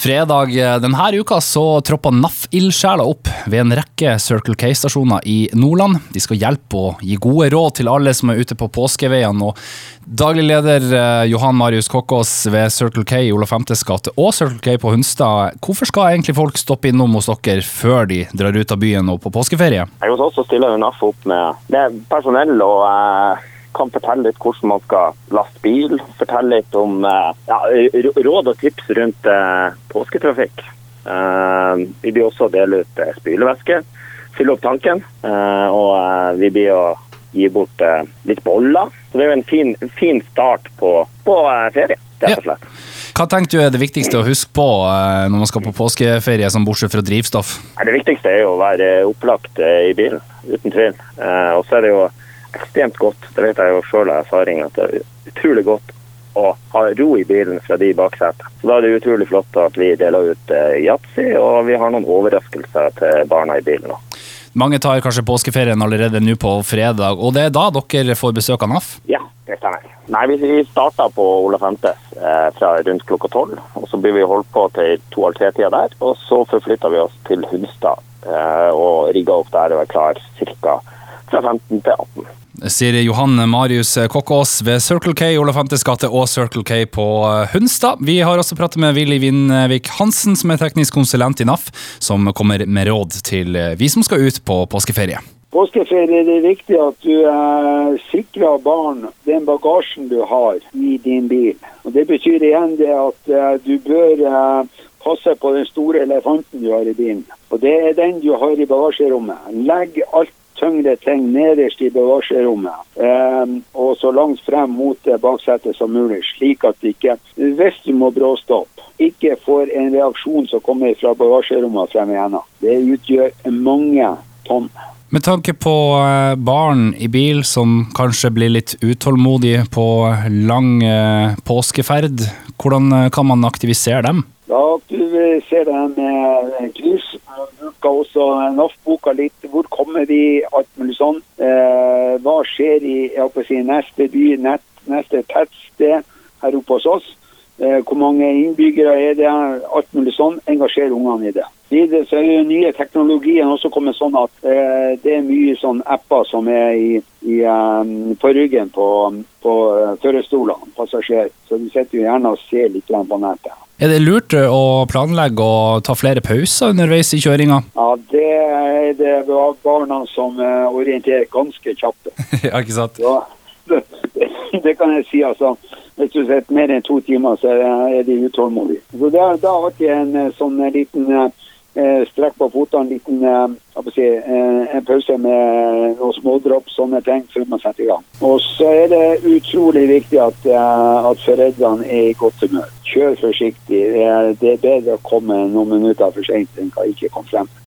Fredag denne uka så troppa NAF-ildsjeler opp ved en rekke Circle K-stasjoner i Nordland. De skal hjelpe og gi gode råd til alle som er ute på påskeveiene. Daglig leder eh, Johan Marius Kokkås ved Circle K i Olaf Femtes gate og Circle K på Hunstad. Hvorfor skal egentlig folk stoppe innom hos dere før de drar ut av byen og på påskeferie? Hos oss stiller NAF opp med, med personell og eh kan fortelle litt hvordan man skal laste bil. Fortelle litt om eh, ja, råd og tips rundt eh, påsketrafikk. Eh, vi blir også å dele ut spylevæske, fylle opp tanken. Og vi blir å gi bort litt boller. Så det er jo en fin, fin start på, på ferie, rett og slett. Ja. Hva tenker du er det viktigste å huske på når man skal på påskeferie, som bortsett fra drivstoff? Det viktigste er jo å være opplagt i bilen, uten tvil. Og så er det jo ekstremt godt. Det vet jeg jo sjøl av erfaring at det er utrolig godt å ha ro i bilen fra de baksetet. Så Da er det utrolig flott at vi deler ut eh, yatzy, og vi har noen overraskelser til barna i bilen òg. Mange tar kanskje påskeferien allerede nå på fredag, og det er da dere får besøk av NAF? Ja, det stemmer. Nei, Vi starta på Ola Femtes eh, fra rundt klokka tolv. og Så blir vi holdt på til to-halv-tre-tida der. Og så forflytta vi oss til Hunstad eh, og rigga opp der og er klar ca. fra 15 til 18 sier Johan Marius Kokkås ved Circle K Olafantes gate og Circle K på Hunstad. Vi har også pratet med Willy Vindvik Hansen, som er teknisk konsulent i NAF, som kommer med råd til vi som skal ut på påskeferie. Påskeferie er det viktig at du eh, sikrer barn den bagasjen du har i din bil. Og Det betyr igjen det at eh, du bør eh, passe på den store elefanten du har i bilen. Og Det er den du har i bagasjerommet. Legg alt tyngre ting nederst i bagasjerommet, eh, og så langt frem mot baksetet som mulig, slik at ikke, hvis du må bråstoppe, ikke får en reaksjon som kommer fra bagasjerommet frem igjennom. Det utgjør mange tonn. Med tanke på eh, barn i bil som kanskje blir litt utålmodige på lang eh, påskeferd, hvordan eh, kan man aktivisere dem? Da aktiviserer de med kryss bruker også NAF-boka litt. Hvor kommer vi? Alt mulig sånn. Eh, hva skjer i si, neste by, nett, neste tettsted her oppe hos oss? Eh, hvor mange innbyggere er det? Alt mulig sånn. Engasjer ungene i det. Videre så er jo nye teknologien også kommet sånn at eh, det er mye sånn apper som er i, i, på ryggen på, på førerstolene, passasjer. Så du sitter jo gjerne og ser litt på nettet. Er det lurt å planlegge å ta flere pauser underveis i kjøringa? Ja, det er det barna som eh, orienterer ganske kjapt. ja, ikke sant? Ja, det, det, kan jeg si, altså. Hvis du sitter mer enn to timer, så er de utålmodige. Så det har da alltid en eh, sånn liten eh, strekk på fotene, en liten si, en pause med noen smådropp, sånne ting, før man setter i gang. Og så er det utrolig viktig at, at foreldrene er i godt humør kjør forsiktig. Det er bedre å komme noen minutter for sent enn å ikke komme frem.